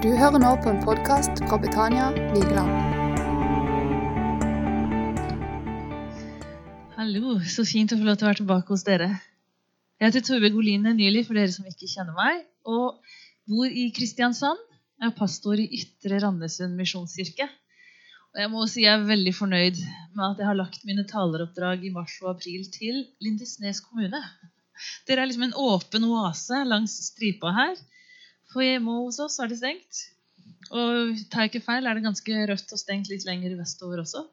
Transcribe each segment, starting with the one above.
Du hører nå på en podkast fra Betania Vigeland. Hallo, så fint å få lov til å være tilbake hos dere. Jeg heter Torbjørg Goline Nyli, for dere som ikke kjenner meg, og bor i Kristiansand. Jeg er pastor i Ytre Randesund misjonskirke. Og jeg må si jeg er veldig fornøyd med at jeg har lagt mine taleroppdrag i mars og april til Lindesnes kommune. Dere er liksom en åpen oase langs stripa her. For hjemme hos oss er det stengt. Og tar jeg ikke feil, er det ganske rødt og stengt litt lenger vestover også.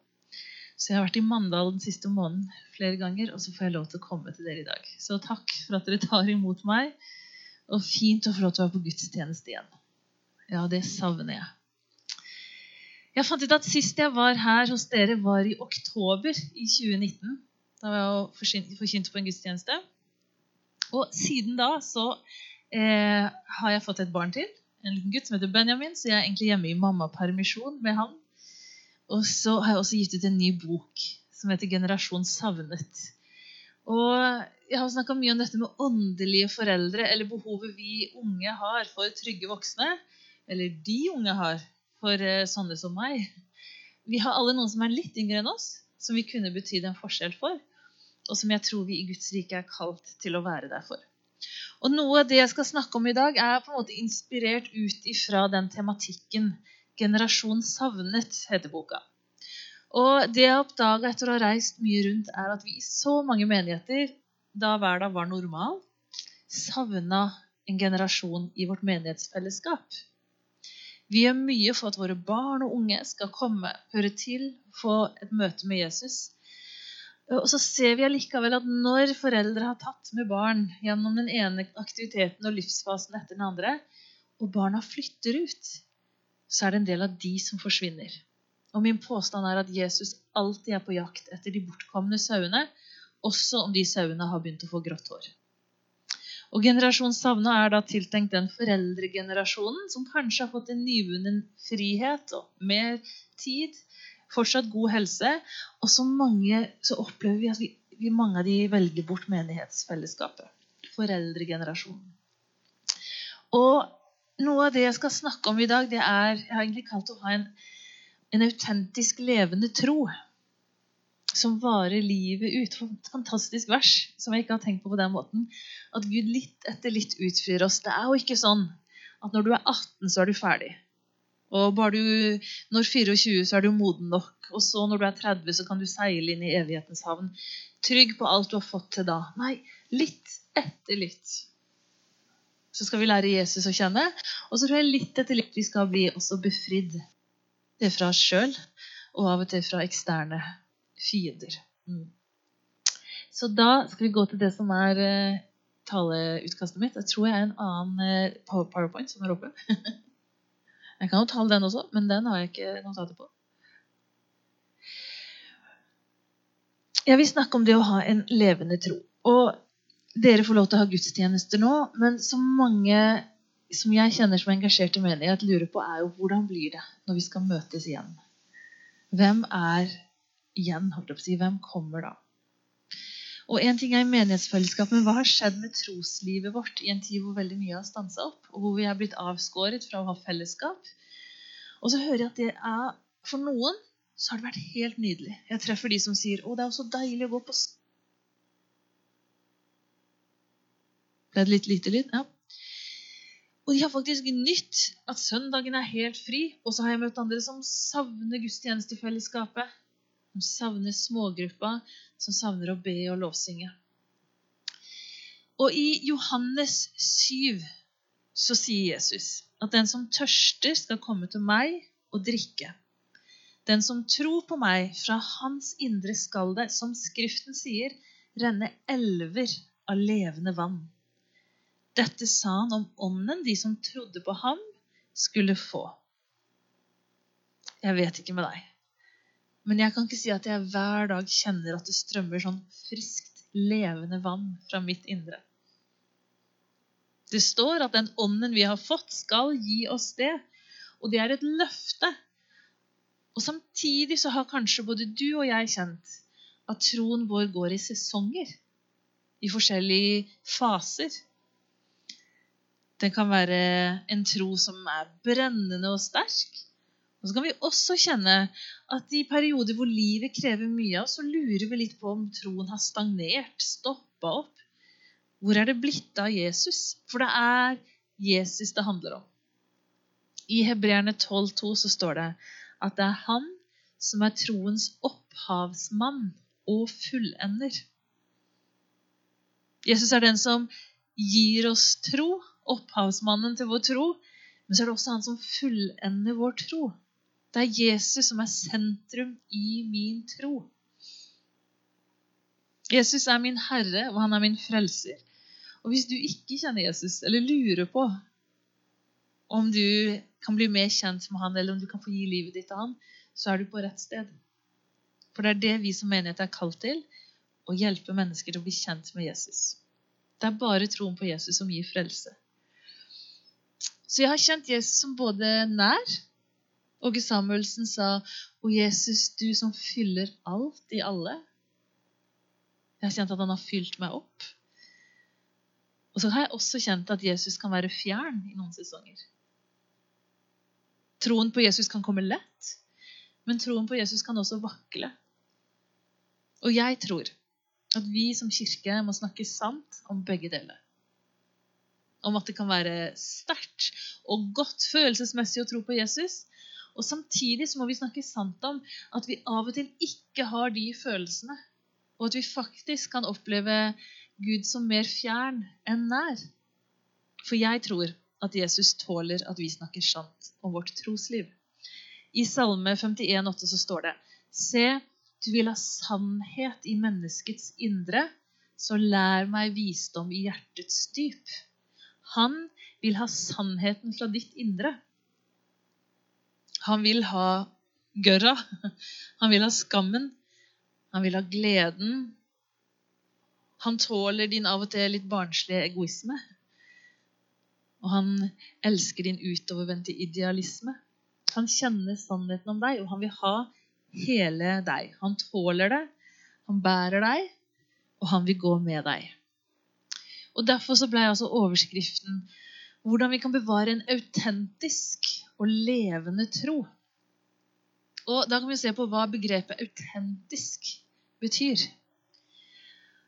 Så jeg har vært i Mandal den siste måneden flere ganger, og så får jeg lov til å komme til dere i dag. Så takk for at dere tar imot meg, og fint å få lov til å være på gudstjeneste igjen. Ja, det savner jeg. Jeg fant ut at Sist jeg var her hos dere, var i oktober i 2019. Da var jeg forkynt på en gudstjeneste. Og siden da så eh, har jeg fått et barn til. En liten gutt som heter Benjamin, så jeg er egentlig hjemme i mammapermisjon med han. Og så har jeg også gitt ut en ny bok som heter 'Generasjon savnet'. Og jeg har snakka mye om dette med åndelige foreldre, eller behovet vi unge har for trygge voksne. Eller de unge har for uh, sånne som meg. Vi har alle noen som er litt yngre enn oss, som vi kunne betydd en forskjell for. Og som jeg tror vi i Guds rike er kalt til å være der for. Og Noe av det jeg skal snakke om i dag, er på en måte inspirert ut ifra den tematikken. 'Generasjon savnet' heter boka. Og det jeg oppdaga etter å ha reist mye rundt, er at vi i så mange menigheter, da hverdag var normal, savna en generasjon i vårt menighetsfellesskap. Vi gjør mye for at våre barn og unge skal komme, høre til, få et møte med Jesus. Og så ser vi allikevel at når foreldre har tatt med barn gjennom den ene aktiviteten og livsfasen etter den andre, og barna flytter ut, så er det en del av de som forsvinner. Og min påstand er at Jesus alltid er på jakt etter de bortkomne sauene, også om de sauene har begynt å få grått hår. Og Generasjon savna er da tiltenkt den foreldregenerasjonen som kanskje har fått en nyvunnen frihet og mer tid fortsatt god helse. Og så, mange, så opplever vi at vi, vi, mange av de velger bort menighetsfellesskapet. Foreldregenerasjonen. Og noe av det jeg skal snakke om i dag, det er Jeg har egentlig kalt å ha en, en autentisk levende tro som varer livet ut. Fantastisk vers som jeg ikke har tenkt på på den måten. At Gud litt etter litt utfrir oss. Det er jo ikke sånn at når du er 18, så er du ferdig. Og bare du når 24, så er du moden nok. Og så når du er 30, så kan du seile inn i evighetens havn. Trygg på alt du har fått til da. Nei, litt etter litt. Så skal vi lære Jesus å kjenne. Og så tror jeg litt etter litt vi skal bli også befridd. Det fra oss sjøl, og av og til fra eksterne fiender. Mm. Så da skal vi gå til det som er uh, taleutkastet mitt. Jeg tror jeg er en annen uh, powerpoint som er oppe. Jeg kan jo ta den også, men den har jeg ikke notater på. Jeg vil snakke om det å ha en levende tro. Og dere får lov til å ha gudstjenester nå, men så mange som jeg kjenner som er engasjert i menighet, lurer på, er jo hvordan blir det når vi skal møtes igjen? Hvem er igjen? holdt jeg å si, Hvem kommer da? Og en ting er i menighetsfellesskap, men hva har skjedd med troslivet vårt i en tid hvor veldig mye har stansa opp, og hvor vi er blitt avskåret fra å ha fellesskap? Og så hører jeg at det er For noen så har det vært helt nydelig. Jeg treffer de som sier 'Å, det er jo så deilig å gå på Ble det litt lite lyd? Ja. Og de har faktisk nytt at søndagen er helt fri. Og så har jeg møtt andre som savner gudstjenestefellesskapet. Som savner smågruppa, som savner å be og lovsynge. Og i Johannes 7 så sier Jesus at den som tørster, skal komme til meg og drikke. Den som tror på meg, fra hans indre skal det, som Skriften sier, renne elver av levende vann. Dette sa han om ånden de som trodde på ham, skulle få. Jeg vet ikke med deg. Men jeg kan ikke si at jeg hver dag kjenner at det strømmer sånn friskt, levende vann fra mitt indre. Det står at den ånden vi har fått, skal gi oss det. Og det er et løfte. Og samtidig så har kanskje både du og jeg kjent at troen vår går i sesonger. I forskjellige faser. Den kan være en tro som er brennende og sterk. Og så kan vi også kjenne at i perioder hvor livet krever mye av oss, så lurer vi litt på om troen har stagnert, stoppa opp. Hvor er det blitt av Jesus? For det er Jesus det handler om. I Hebreerne 12,2 så står det at det er han som er troens opphavsmann og fullender. Jesus er den som gir oss tro, opphavsmannen til vår tro. Men så er det også han som fullender vår tro. Det er Jesus som er sentrum i min tro. Jesus er min herre, og han er min frelser. Og hvis du ikke kjenner Jesus, eller lurer på om du kan bli mer kjent med han, eller om du kan få gi livet ditt til han, så er du på rett sted. For det er det vi som menighet er kalt til å hjelpe mennesker til å bli kjent med Jesus. Det er bare troen på Jesus som gir frelse. Så jeg har kjent Jesus som både nær Åge Samuelsen sa, 'Å Jesus, du som fyller alt i alle'. Jeg har kjent at han har fylt meg opp. Og så har jeg også kjent at Jesus kan være fjern i noen sesonger. Troen på Jesus kan komme lett, men troen på Jesus kan også vakle. Og jeg tror at vi som kirke må snakke sant om begge deler. Om at det kan være sterkt og godt følelsesmessig å tro på Jesus, og Samtidig så må vi snakke sant om at vi av og til ikke har de følelsene. Og at vi faktisk kan oppleve Gud som mer fjern enn nær. For jeg tror at Jesus tåler at vi snakker sant om vårt trosliv. I Salme 51, 8 så står det Se, du vil ha sannhet i menneskets indre, så lær meg visdom i hjertets dyp. Han vil ha sannheten fra ditt indre. Han vil ha gørra. Han vil ha skammen. Han vil ha gleden. Han tåler din av og til litt barnslige egoisme. Og han elsker din utovervendte idealisme. Han kjenner sannheten om deg, og han vil ha hele deg. Han tåler det, han bærer deg, og han vil gå med deg. Og Derfor så ble altså overskriften 'Hvordan vi kan bevare en autentisk og levende tro. Og Da kan vi se på hva begrepet autentisk betyr.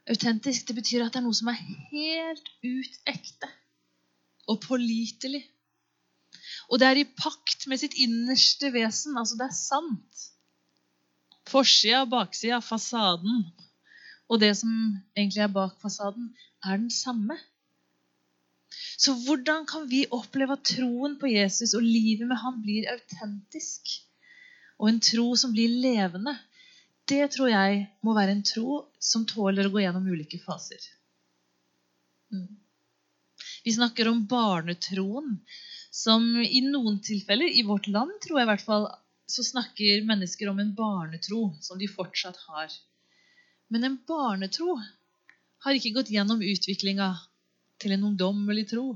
Autentisk det betyr at det er noe som er helt ut ekte og pålitelig. Og det er i pakt med sitt innerste vesen. Altså, det er sant. Forsida, baksida, fasaden og det som egentlig er bak fasaden, er den samme. Så hvordan kan vi oppleve at troen på Jesus og livet med ham blir autentisk? Og en tro som blir levende? Det tror jeg må være en tro som tåler å gå gjennom ulike faser. Mm. Vi snakker om barnetroen, som i noen tilfeller, i vårt land tror jeg i hvert fall, så snakker mennesker om en barnetro som de fortsatt har. Men en barnetro har ikke gått gjennom utviklinga til en ungdommelig tro,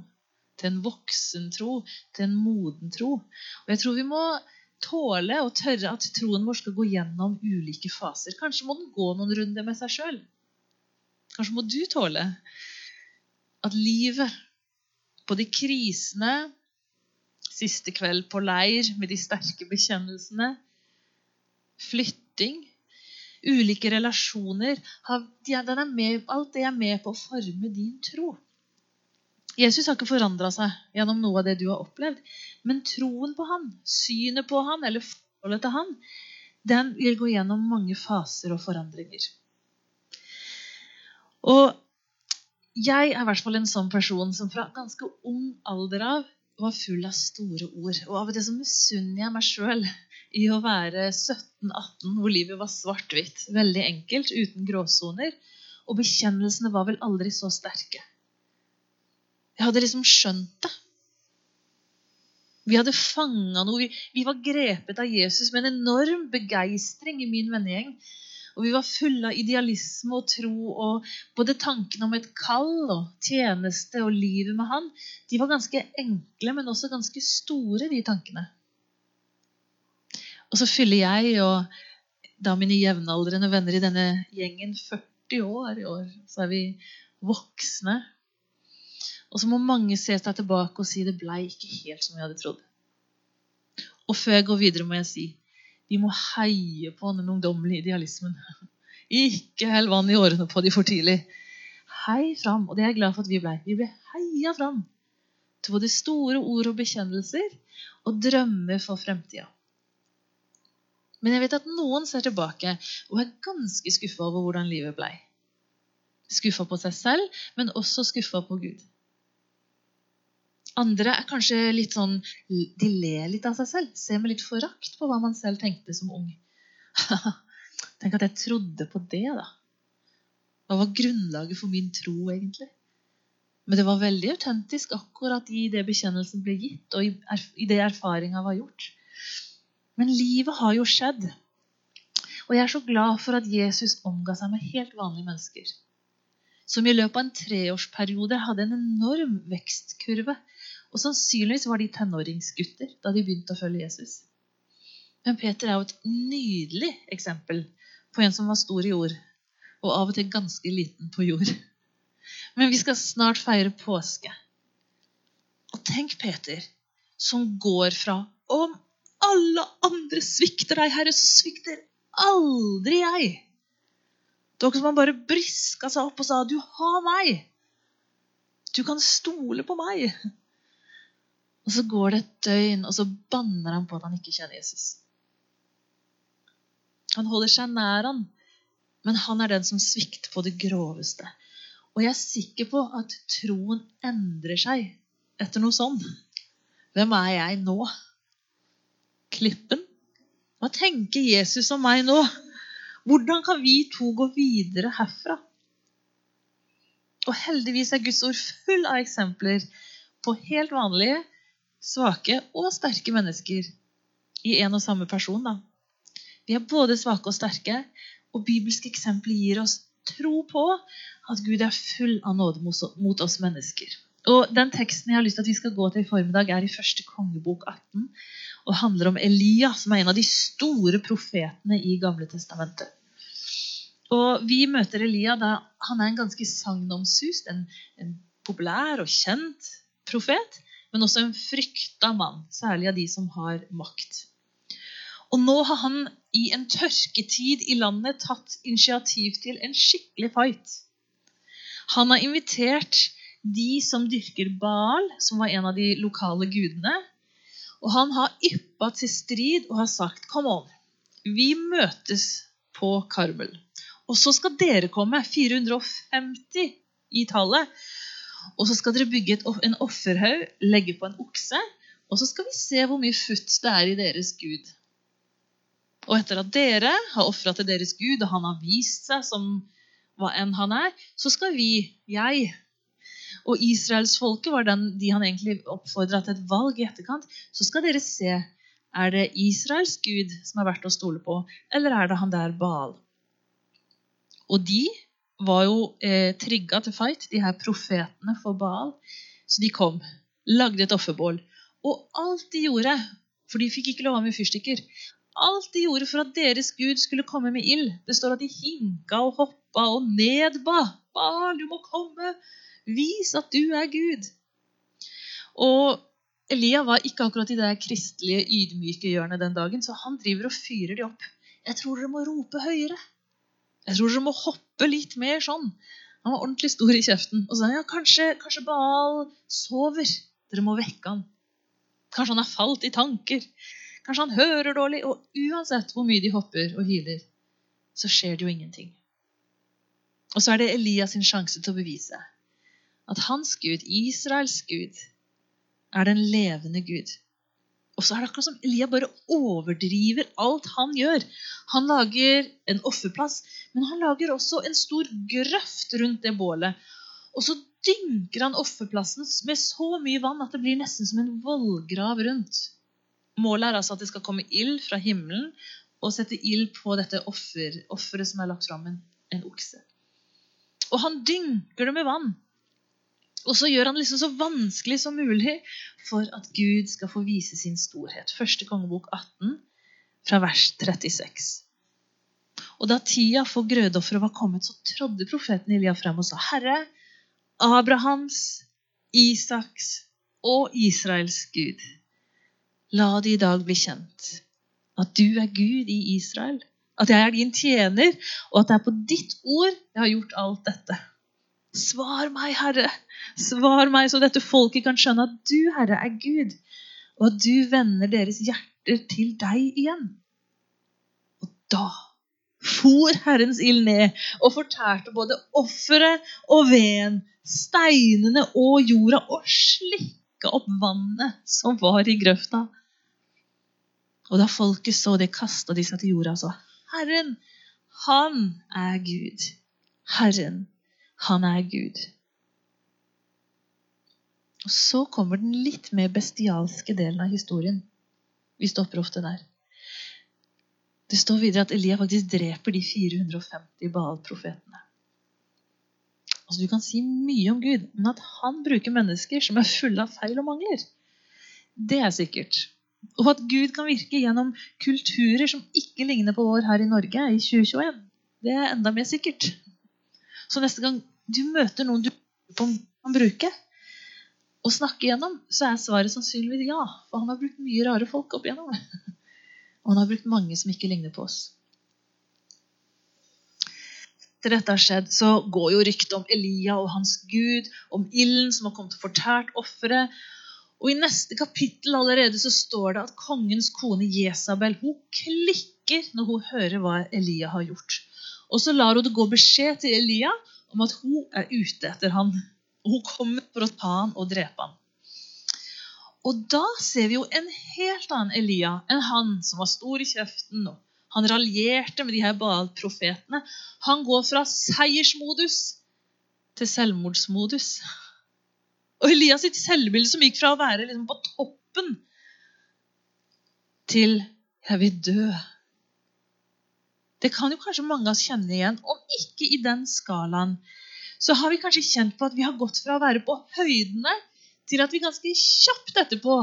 til en voksen tro, til en moden tro. Og jeg tror vi må tåle og tørre at troen vår skal gå gjennom ulike faser. Kanskje må den gå noen runder med seg sjøl. Kanskje må du tåle at livet, både krisene, siste kveld på leir med de sterke bekjennelsene, flytting, ulike relasjoner Alt det er med på å forme din tro. Jesus har ikke forandra seg gjennom noe av det du har opplevd. Men troen på han, synet på han, eller forholdet til han, den vil gå gjennom mange faser og forandringer. Og jeg er i hvert fall en sånn person som fra ganske ung alder av var full av store ord. Og av og til så misunner jeg meg sjøl i å være 17-18, hvor livet var svart-hvitt. Veldig enkelt, uten gråsoner. Og bekjennelsene var vel aldri så sterke. Jeg hadde liksom skjønt det. Vi hadde fanga noe. Vi, vi, var grepet av Jesus med en enorm begeistring i min vennegjeng. Og vi var fulle av idealisme og tro og både tankene om et kall og tjeneste og livet med han, de var ganske enkle, men også ganske store, de tankene. Og så fyller jeg og da mine jevnaldrende venner i denne gjengen 40 år i år. Så er vi voksne. Og så må mange se seg tilbake og si det blei ikke helt som vi hadde trodd. Og før jeg går videre, må jeg si vi må heie på den ungdommelige idealismen. Ikke hell vann i årene på de for tidlig. Hei fram. Og det er jeg glad for at vi blei. Vi ble heia fram til både store ord og bekjennelser og drømmer for fremtida. Men jeg vet at noen ser tilbake og er ganske skuffa over hvordan livet blei. Skuffa på seg selv, men også skuffa på Gud. Andre er kanskje litt sånn De ler litt av seg selv. Ser med litt forakt på hva man selv tenkte som ung. Tenk at jeg trodde på det, da. Hva var grunnlaget for min tro, egentlig? Men det var veldig autentisk akkurat i det bekjennelsen ble gitt, og i det erfaringa var gjort. Men livet har jo skjedd. Og jeg er så glad for at Jesus omga seg med helt vanlige mennesker. Som i løpet av en treårsperiode hadde en enorm vekstkurve. Og sannsynligvis var de tenåringsgutter da de begynte å følge Jesus. Men Peter er jo et nydelig eksempel på en som var stor i ord, og av og til ganske liten på jord. Men vi skal snart feire påske. Og tenk Peter, som går fra Om alle andre svikter deg, Herre, så svikter aldri jeg. Det var som han bare briska seg opp og sa, 'Du har meg. Du kan stole på meg.' Og så går det et døgn, og så banner han på at han ikke kjenner Jesus. Han holder seg nær han, men han er den som svikter på det groveste. Og jeg er sikker på at troen endrer seg etter noe sånn. Hvem er jeg nå? Klippen? Hva tenker Jesus om meg nå? Hvordan kan vi to gå videre herfra? Og heldigvis er Guds ord full av eksempler på helt vanlige, svake og sterke mennesker i en og samme person. Da. Vi er både svake og sterke, og bibelske eksempler gir oss tro på at Gud er full av nåde mot oss mennesker. Og Den teksten jeg har lyst til at vi skal gå til i formiddag, er i første kongebok 18 og handler om Elia, som er en av de store profetene i Gamle testamentet. Og Vi møter Elia da han er en ganske sagnomsust, en, en populær og kjent profet, men også en frykta mann, særlig av de som har makt. Og nå har han i en tørketid i landet tatt initiativ til en skikkelig fight. Han har invitert de som dyrker Baal, som var en av de lokale gudene. Og han har yppa til strid og har sagt Kom on, vi møtes på Karmel. Og så skal dere komme, 450 i tallet. Og så skal dere bygge et, en offerhaug, legge på en okse. Og så skal vi se hvor mye futt det er i deres gud. Og etter at dere har ofra til deres gud, og han har vist seg som hva enn han er, så skal vi, jeg og israelsfolket var den, de han egentlig oppfordra til et valg i etterkant. Så skal dere se er det Israels gud som er verdt å stole på, eller er det han der Baal? Og de var jo eh, trigga til fight, de her profetene for Baal. Så de kom, lagde et offerbål. Og alt de gjorde, for de fikk ikke lov med fyrstikker, alt de gjorde for at deres Gud skulle komme med ild. Det står at de hinka og hoppa og nedba. Baal, du må komme! Vis at du er Gud! Og Elia var ikke akkurat i det kristelige, ydmyke hjørnet den dagen, så han driver og fyrer de opp. Jeg tror dere må rope høyere. Jeg tror dere må hoppe litt mer sånn. Han var ordentlig stor i kjeften. Og så sa han ja, kanskje, kanskje Baal sover. Dere må vekke han. Kanskje han har falt i tanker. Kanskje han hører dårlig. Og uansett hvor mye de hopper og hyler, så skjer det jo ingenting. Og så er det Elias sin sjanse til å bevise at hans Gud, Israels Gud, er den levende Gud. Og så er det akkurat som Elia bare overdriver alt han gjør. Han lager en offerplass, men han lager også en stor grøft rundt det bålet. Og så dynker han offerplassen med så mye vann at det blir nesten som en vollgrav rundt. Målet er altså at det skal komme ild fra himmelen og sette ild på dette offer, offeret som er lagt fram, en, en okse. Og han dynker det med vann. Og så gjør han liksom så vanskelig som mulig for at Gud skal få vise sin storhet. Første kongebok 18, fra vers 36. Og da tida for grødofferet var kommet, så trådde profeten Elia frem og sa, Herre, Abrahams, Isaks og Israels Gud. La det i dag bli kjent at du er Gud i Israel, at jeg er din tjener, og at det er på ditt ord jeg har gjort alt dette. Svar meg, Herre, svar meg, så dette folket kan skjønne at du, Herre, er Gud, og at du vender deres hjerter til deg igjen. Og da for Herrens ild ned og fortærte både offeret og veden, steinene og jorda, og slikka opp vannet som var i grøfta. Og da folket så det, kasta de seg til jorda og sa, Herren, han er Gud. Herren, han er Gud. Og så kommer den litt mer bestialske delen av historien. Vi stopper ofte der. Det står videre at Elia faktisk dreper de 450 Baal-profetene. Altså, du kan si mye om Gud, men at han bruker mennesker som er fulle av feil og mangler, det er sikkert. Og at Gud kan virke gjennom kulturer som ikke ligner på vår her i Norge i 2021, det er enda mer sikkert. Så neste gang du møter noen du kan bruke og snakke gjennom, så er svaret sannsynligvis ja. For han har brukt mye rare folk opp igjennom. Og han har brukt mange som ikke ligner på oss. Etter dette har skjedd, så går jo ryktet om Elia og hans gud, om ilden som har kommet og fortært offeret. Og I neste kapittel allerede så står det at kongens kone Jesabel hun klikker når hun hører hva Elia har gjort. Og så lar hun det gå beskjed til Elia om at hun er ute etter han. Og hun kommer for å ta han og drepe han. Og da ser vi jo en helt annen Elia enn han som var stor i kjeften. og Han raljerte med de her Baal-profetene. Han går fra seiersmodus til selvmordsmodus. Og Elias sitt selvbilde som gikk fra å være liksom på toppen til 'jeg vil dø'. Det kan jo kanskje mange av oss kjenne igjen. Om ikke i den skalaen, så har vi kanskje kjent på at vi har gått fra å være på høydene til at vi ganske kjapt etterpå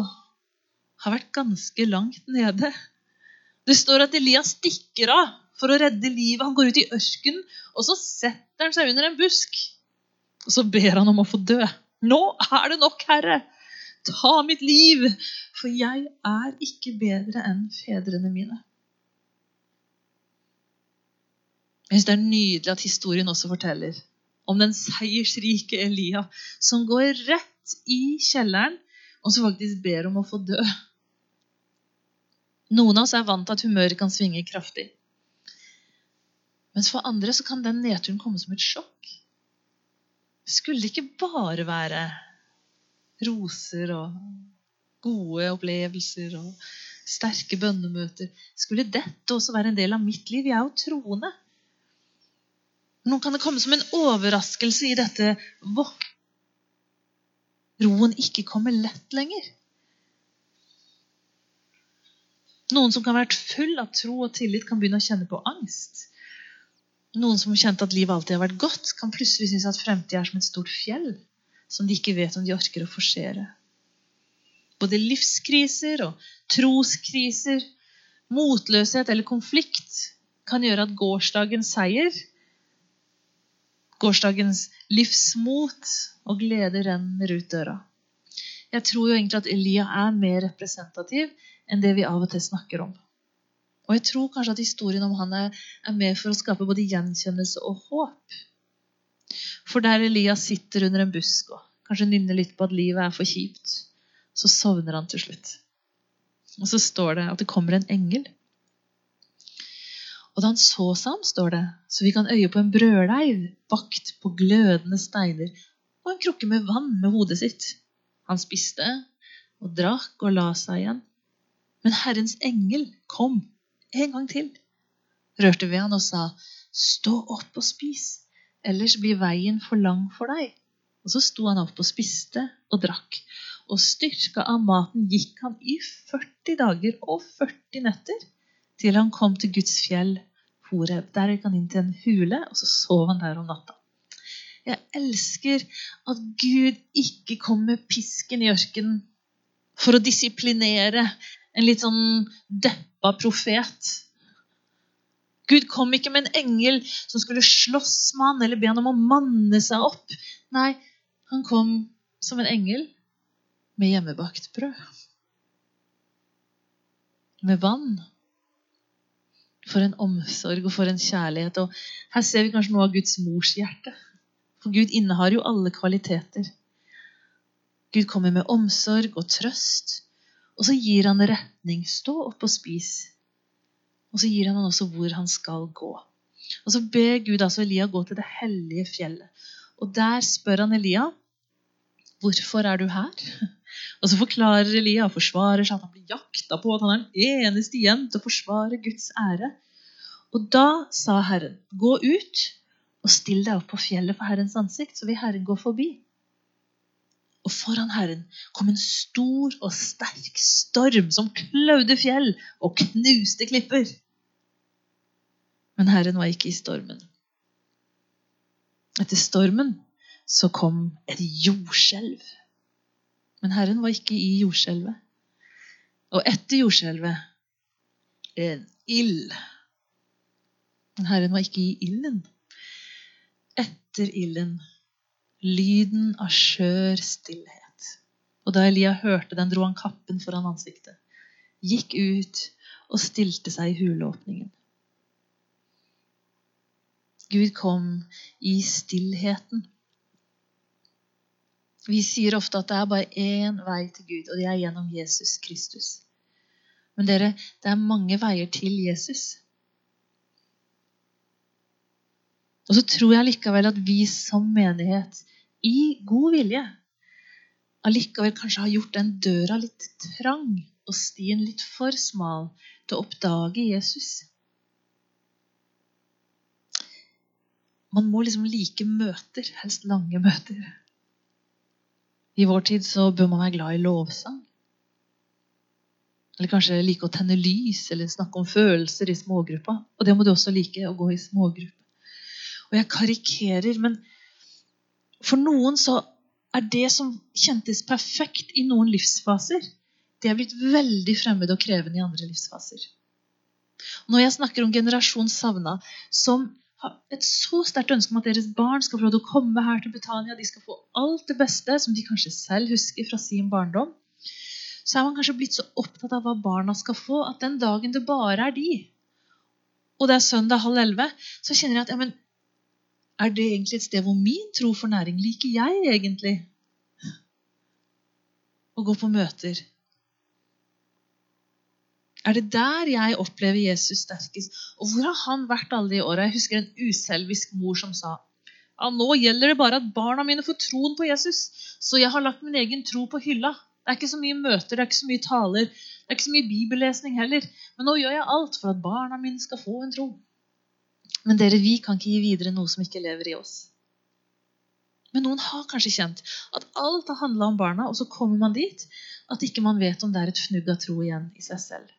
har vært ganske langt nede. Det står at Elias stikker av for å redde livet. Han går ut i ørkenen, og så setter han seg under en busk. Og så ber han om å få dø. Nå er det nok, Herre! Ta mitt liv, for jeg er ikke bedre enn fedrene mine. Jeg synes Det er nydelig at historien også forteller om den seiersrike Elia som går rett i kjelleren, og som faktisk ber om å få dø. Noen av oss er vant til at humøret kan svinge kraftig. Mens for andre så kan den nedturen komme som et sjokk. Skulle det ikke bare være roser og gode opplevelser og sterke bønnemøter? Skulle dette også være en del av mitt liv? Jeg er jo troende. Nå kan det komme som en overraskelse i dette våkne roen ikke kommer lett lenger. Noen som kan ha vært full av tro og tillit, kan begynne å kjenne på angst. Noen som har kjent at livet alltid har vært godt, kan plutselig synes at fremtiden er som et stort fjell som de ikke vet om de orker å forsere. Både livskriser og troskriser, motløshet eller konflikt kan gjøre at gårsdagens seier, gårsdagens livsmot, og glede renner ut døra. Jeg tror jo egentlig at Elia er mer representativ enn det vi av og til snakker om. Og jeg tror kanskje at historien om han er, med for å skape både gjenkjennelse og håp. For der Elia sitter under en busk og kanskje nynner litt på at livet er for kjipt, så sovner han til slutt. Og så står det at det kommer en engel. Og da han så seg om, står det, så fikk han øye på en brødleiv bakt på glødende steiner og en krukke med vann med hodet sitt. Han spiste og drakk og la seg igjen. Men Herrens engel kom en gang til, rørte ved han og sa, Stå opp og spis, ellers blir veien for lang for deg. Og så sto han opp og spiste og drakk, og styrka av maten gikk han i 40 dager og 40 netter, til han kom til Guds fjell, Horeb. Der gikk han inn til en hule, og så sov han der om natta. Jeg elsker at Gud ikke kom med pisken i ørkenen for å disiplinere en litt sånn deppa profet. Gud kom ikke med en engel som skulle slåss med han eller be han om å manne seg opp. Nei, han kom som en engel med hjemmebakt brød. Med vann. For en omsorg og for en kjærlighet. Og her ser vi kanskje noe av Guds mors hjerte. For Gud innehar jo alle kvaliteter. Gud kommer med omsorg og trøst. Og så gir han retning. Stå opp og spis. Og så gir han også hvor han skal gå. Og så ber Gud altså Elia gå til det hellige fjellet. Og der spør han Elia hvorfor er du her? Og så forklarer Elia og forsvarer seg at han blir jakta på, at han er den eneste igjen til å forsvare Guds ære. Og da sa Herren, gå ut og still deg opp på fjellet for Herrens ansikt, så vil Herren gå forbi. Og foran Herren kom en stor og sterk storm som klaude fjell og knuste klipper. Men Herren var ikke i stormen. Etter stormen så kom et jordskjelv. Men Herren var ikke i jordskjelvet. Og etter jordskjelvet en ild. Men Herren var ikke i ilden. Etter ilden lyden av skjør stillhet. Og da Elia hørte den, dro han kappen foran ansiktet, gikk ut og stilte seg i huleåpningen. Gud kom i stillheten. Vi sier ofte at det er bare én vei til Gud, og det er gjennom Jesus Kristus. Men dere, det er mange veier til Jesus. Og så tror jeg likevel at vi som menighet, i god vilje, allikevel kanskje har gjort den døra litt trang og stien litt for smal til å oppdage Jesus. Man må liksom like møter, helst lange møter. I vår tid så bør man være glad i lovsang. Eller kanskje like å tenne lys eller snakke om følelser i smågruppa. Og det må du også like, å gå i smågruppe. Og jeg karikerer, men for noen så er det som kjentes perfekt i noen livsfaser, det er blitt veldig fremmed og krevende i andre livsfaser. Når jeg snakker om generasjon savna, som et så sterkt ønske om at deres barn skal få lov til å komme her til Betania. De skal få alt det beste som de kanskje selv husker fra sin barndom. Så er man kanskje blitt så opptatt av hva barna skal få, at den dagen det bare er de, og det er søndag halv elleve, så kjenner jeg at ja, men, er det egentlig et sted hvor min tro for næring liker jeg egentlig? Å gå på møter er det der jeg opplever Jesus sterkest? Og hvor har han vært alle de åra? Jeg husker en uselvisk mor som sa ja, nå gjelder det bare at barna mine får troen på Jesus, så jeg har lagt min egen tro på hylla. Det er ikke så mye møter, det er ikke så mye taler, det er ikke så mye bibellesning heller. Men nå gjør jeg alt for at barna mine skal få en tro. Men dere, vi kan ikke gi videre noe som ikke lever i oss. Men noen har kanskje kjent at alt har handla om barna, og så kommer man dit at ikke man vet om det er et fnugg av tro igjen i seg selv.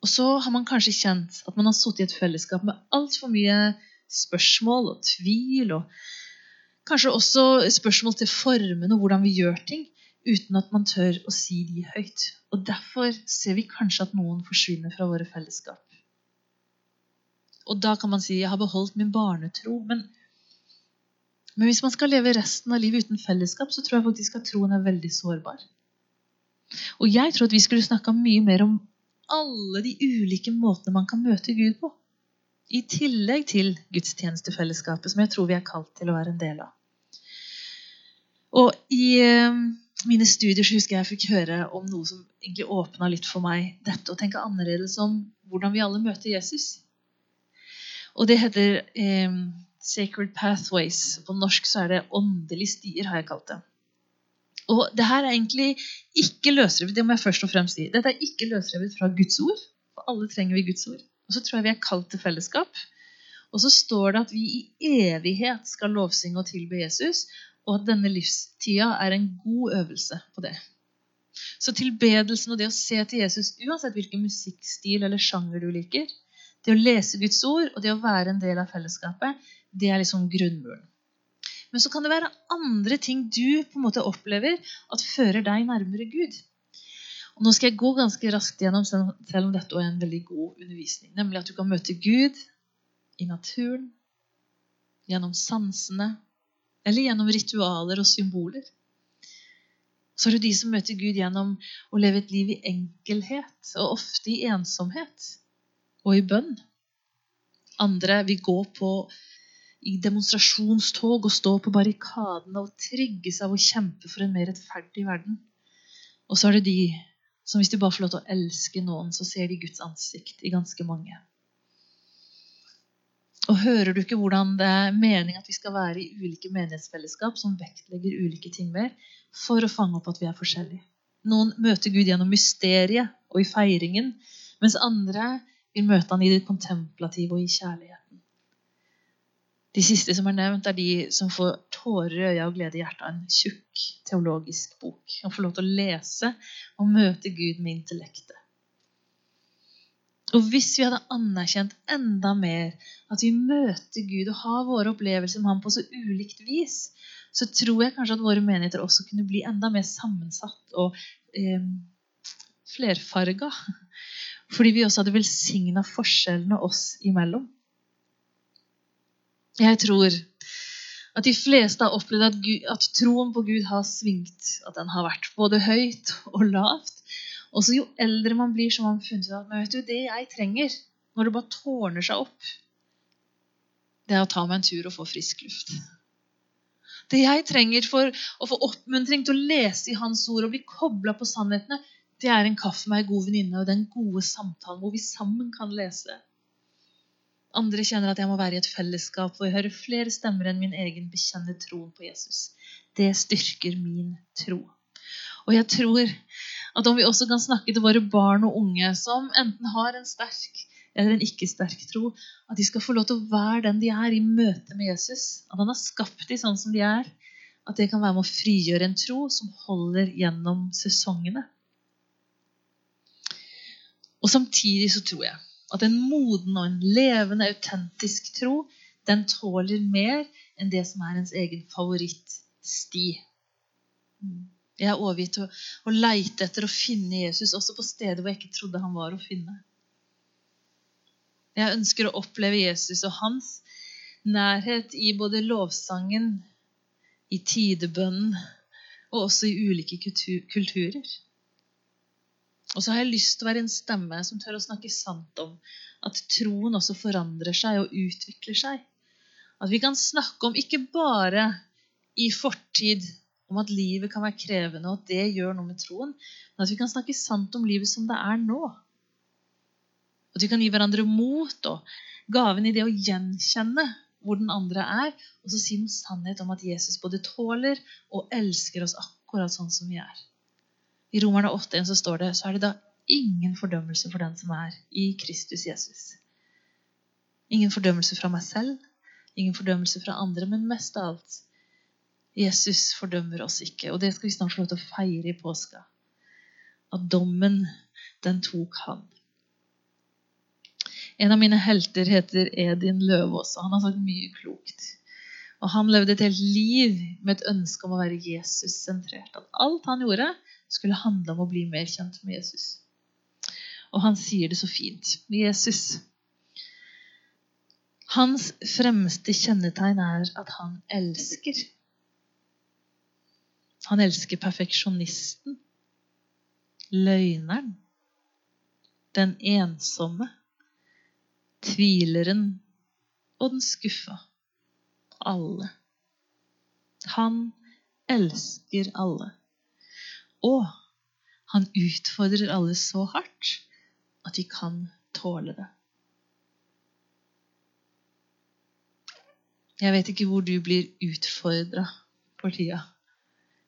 Og så har man kanskje kjent at man har sittet i et fellesskap med altfor mye spørsmål og tvil, og kanskje også spørsmål til formen og hvordan vi gjør ting, uten at man tør å si de høyt. Og derfor ser vi kanskje at noen forsvinner fra våre fellesskap. Og da kan man si 'jeg har beholdt min barnetro'. Men, men hvis man skal leve resten av livet uten fellesskap, så tror jeg faktisk at troen er veldig sårbar. Og jeg tror at vi skulle snakka mye mer om alle de ulike måtene man kan møte Gud på. I tillegg til gudstjenestefellesskapet, som jeg tror vi er kalt til å være en del av. Og i eh, mine studier så husker jeg jeg fikk høre om noe som egentlig åpna litt for meg. Dette å tenke annerledes om hvordan vi alle møter Jesus. Og det heter eh, Sacred Pathways. På norsk så er det åndelige stier, har jeg kalt det. Og det her er egentlig ikke løsrevet det må jeg først og fremst si. Dette er ikke løsrevet fra Guds ord. For alle trenger vi Guds ord. Og så tror jeg vi er kalt til fellesskap. Og så står det at vi i evighet skal lovsynge og tilbe Jesus, og at denne livstida er en god øvelse på det. Så tilbedelsen og det å se til Jesus, uansett hvilken musikkstil eller sjanger du liker, det å lese Guds ord og det å være en del av fellesskapet, det er liksom grunnmuren. Men så kan det være andre ting du på en måte opplever at fører deg nærmere Gud. Og nå skal jeg gå ganske raskt gjennom, selv om dette er en veldig god undervisning. Nemlig at du kan møte Gud i naturen, gjennom sansene eller gjennom ritualer og symboler. Så er det de som møter Gud gjennom å leve et liv i enkelhet, og ofte i ensomhet og i bønn. Andre vil gå på i demonstrasjonstog og stå på barrikadene og trigges av å kjempe for en mer rettferdig verden. Og så er det de som hvis de bare får lov til å elske noen, så ser de Guds ansikt i ganske mange. Og hører du ikke hvordan det er meningen at vi skal være i ulike menighetsfellesskap som vektlegger ulike ting mer, for å fange opp at vi er forskjellige? Noen møter Gud gjennom mysteriet og i feiringen, mens andre vil møte han i det kontemplative og i kjærligheten. De siste som er nevnt, er de som får tårer i øya og glede i hjertet av en tjukk teologisk bok. Og får lov til å lese og møte Gud med intellektet. Og hvis vi hadde anerkjent enda mer at vi møter Gud og har våre opplevelser med ham på så ulikt vis, så tror jeg kanskje at våre menigheter også kunne bli enda mer sammensatt og eh, flerfarga. Fordi vi også hadde velsigna forskjellene oss imellom. Jeg tror at de fleste har opplevd at, Gud, at, troen på Gud har svingt. At den har vært både høyt og lavt. Og så jo eldre man blir, så har man funnet ut at men vet du, det jeg trenger når det bare tårner seg opp, det er å ta meg en tur og få frisk luft. Det jeg trenger for å få oppmuntring til å lese i Hans ord og bli kobla på sannhetene, det er en kaffe med ei god venninne og den gode samtalen hvor vi sammen kan lese. Andre kjenner at jeg må være i et fellesskap hvor jeg hører flere stemmer enn min egen bekjenne troen på Jesus. Det styrker min tro. Og jeg tror at om vi også kan snakke til våre barn og unge som enten har en sterk eller en ikke sterk tro, at de skal få lov til å være den de er i møte med Jesus. At han har skapt dem sånn som de er. At det kan være med å frigjøre en tro som holder gjennom sesongene. Og samtidig så tror jeg at en moden og en levende, autentisk tro den tåler mer enn det som er ens egen favorittsti. Jeg er overgitt til å leite etter å finne Jesus også på steder hvor jeg ikke trodde han var å finne. Jeg ønsker å oppleve Jesus og hans nærhet i både lovsangen, i tidebønnen og også i ulike kulturer. Og så har jeg lyst til å være en stemme som tør å snakke sant om at troen også forandrer seg og utvikler seg. At vi kan snakke om ikke bare i fortid om at livet kan være krevende, og at det gjør noe med troen, men at vi kan snakke sant om livet som det er nå. At vi kan gi hverandre mot og gaven i det å gjenkjenne hvor den andre er, og så si noe sannhet om at Jesus både tåler og elsker oss akkurat sånn som vi er. I Romerne 8.1 så står det så er det da ingen fordømmelse for den som er i Kristus Jesus. Ingen fordømmelse fra meg selv, ingen fordømmelse fra andre, men mest av alt Jesus fordømmer oss ikke. Og det skal vi snart få lov til å feire i påska. At dommen, den tok han. En av mine helter heter Edin Løvaas, og han har sagt mye klokt. Og han levde et helt liv med et ønske om å være Jesus-sentrert. At alt han gjorde, skulle handle om å bli mer kjent med Jesus. Og han sier det så fint. Jesus Hans fremste kjennetegn er at han elsker. Han elsker perfeksjonisten, løgneren, den ensomme, tvileren og den skuffa. Alle. Han elsker alle. Og han utfordrer alle så hardt at de kan tåle det. Jeg vet ikke hvor du blir utfordra for tida.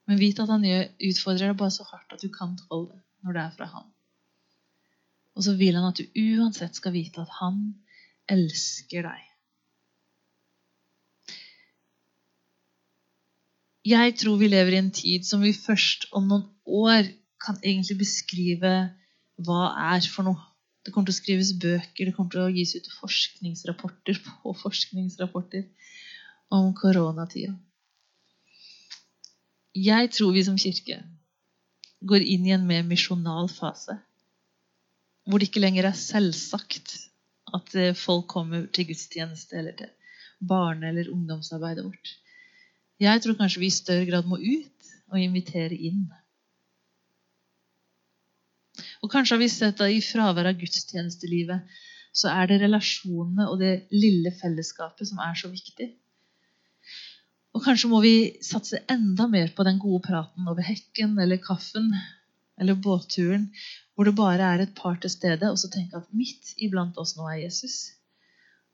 Men vit at han utfordrer deg bare så hardt at du kan tåle det når det er fra han. Og så vil han at du uansett skal vite at han elsker deg. Jeg tror vi lever i en tid som vi først om noen år kan egentlig beskrive hva er for noe. Det kommer til å skrives bøker, det kommer til å gis ut forskningsrapporter på forskningsrapporter om koronatida. Jeg tror vi som kirke går inn i en mer misjonal fase. Hvor det ikke lenger er selvsagt at eh, folk kommer til gudstjeneste eller til barne- eller ungdomsarbeidet vårt. Jeg tror kanskje vi i større grad må ut og invitere inn. Og kanskje har vi sett at i fravær av gudstjenestelivet så er det relasjonene og det lille fellesskapet som er så viktig. Og kanskje må vi satse enda mer på den gode praten over hekken eller kaffen eller båtturen, hvor det bare er et par til stede, og så tenke at midt iblant oss nå er Jesus.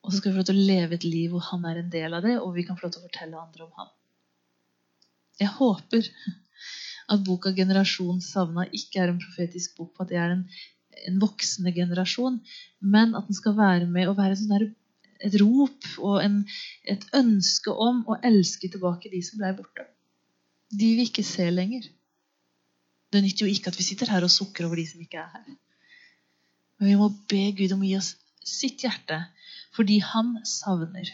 Og så skal vi få lov til å leve et liv hvor han er en del av det, og vi kan få lov til å fortelle andre om han. Jeg håper at boka 'Generasjon savna' ikke er en profetisk bok på at det er en, en voksende generasjon, men at den skal være med og være sånn der, et rop og en, et ønske om å elske tilbake de som ble borte. De vi ikke ser lenger. Det nytter jo ikke at vi sitter her og sukker over de som ikke er her. Men vi må be Gud om å gi oss sitt hjerte fordi han savner.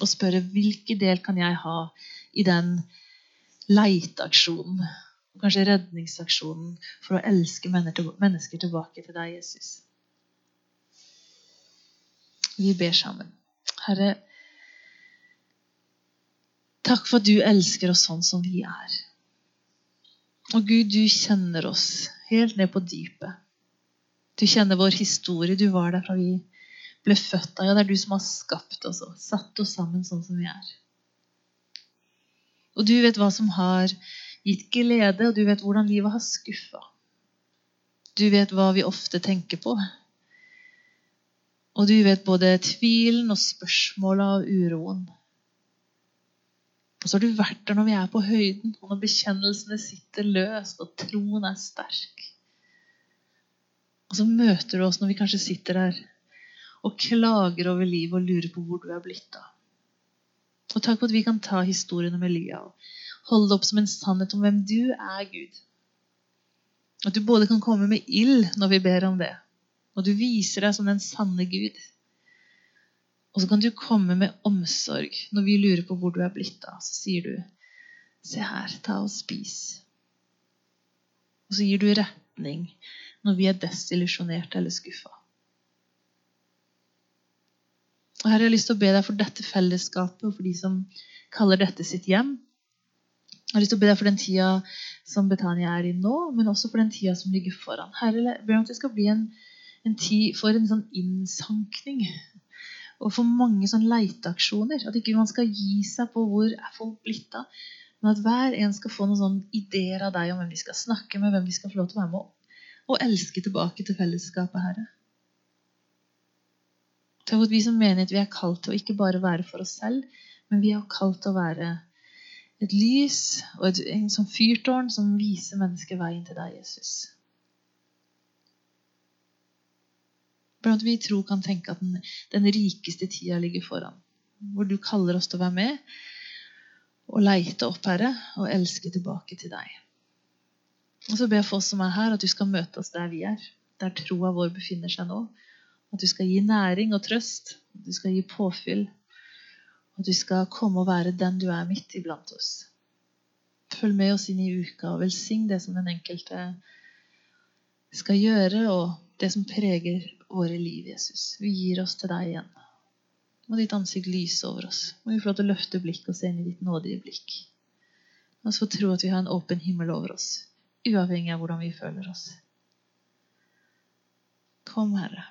Og spørre hvilken del kan jeg ha i den leiteaksjonen, kanskje redningsaksjonen, for å elske mennesker tilbake til deg, Jesus. Vi ber sammen. Herre, takk for at du elsker oss sånn som vi er. Og Gud, du kjenner oss helt ned på dypet. Du kjenner vår historie. Du var der fra vi ble født av. Ja, det er du som har skapt oss og satt oss sammen sånn som vi er. Og du vet hva som har gitt glede, og du vet hvordan livet har skuffa. Du vet hva vi ofte tenker på. Og du vet både tvilen og spørsmåla og uroen. Og så har du vært der når vi er på høyden, og når bekjennelsene sitter løst, og troen er sterk. Og så møter du oss når vi kanskje sitter der og klager over livet og lurer på hvor du er blitt av. Og takk for at vi kan ta historien om Elia og holde det opp som en sannhet om hvem du er, Gud. At du både kan komme med ild når vi ber om det, og du viser deg som den sanne Gud. Og så kan du komme med omsorg når vi lurer på hvor du er blitt av. Så sier du, 'Se her, ta og spis'. Og så gir du retning når vi er desillusjonerte eller skuffa. Og her har jeg lyst til å be deg for dette fellesskapet og for de som kaller dette sitt hjem. Jeg har lyst til å be deg for den tida som Betania er i nå, men også for den tida som ligger foran. Herre, jeg ber om at det skal bli en, en tid for en sånn innsankning og for mange sånn leiteaksjoner. At ikke man skal gi seg på hvor er folk blitt av. Men at hver en skal få noen sånne ideer av deg om hvem de skal snakke med, hvem de skal få lov til å være med og elske tilbake til fellesskapet, Herre. Takk at vi som menighet vi er kalt til å ikke bare være for oss selv, men vi er kalt til å være et lys og et, en sånn fyrtårn som viser mennesket veien til deg, Jesus. Blant vi i tro kan tenke at den, den rikeste tida ligger foran. Hvor du kaller oss til å være med og leite opp, Herre, og elske tilbake til deg. Og så ber jeg for oss som er her, at du skal møte oss der vi er. Der troa vår befinner seg nå. At du skal gi næring og trøst. At du skal gi påfyll. At du skal komme og være den du er midt iblant oss. Følg med oss inn i uka, og velsign det som den enkelte skal gjøre, og det som preger våre liv, Jesus. Vi gir oss til deg igjen. Må ditt ansikt lyse over oss. Må vi få lov til å løfte blikket og se inn i ditt nådige blikk. La oss få tro at vi har en åpen himmel over oss, uavhengig av hvordan vi føler oss. Kom, Herre.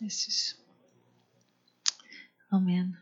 Jesus. Amen.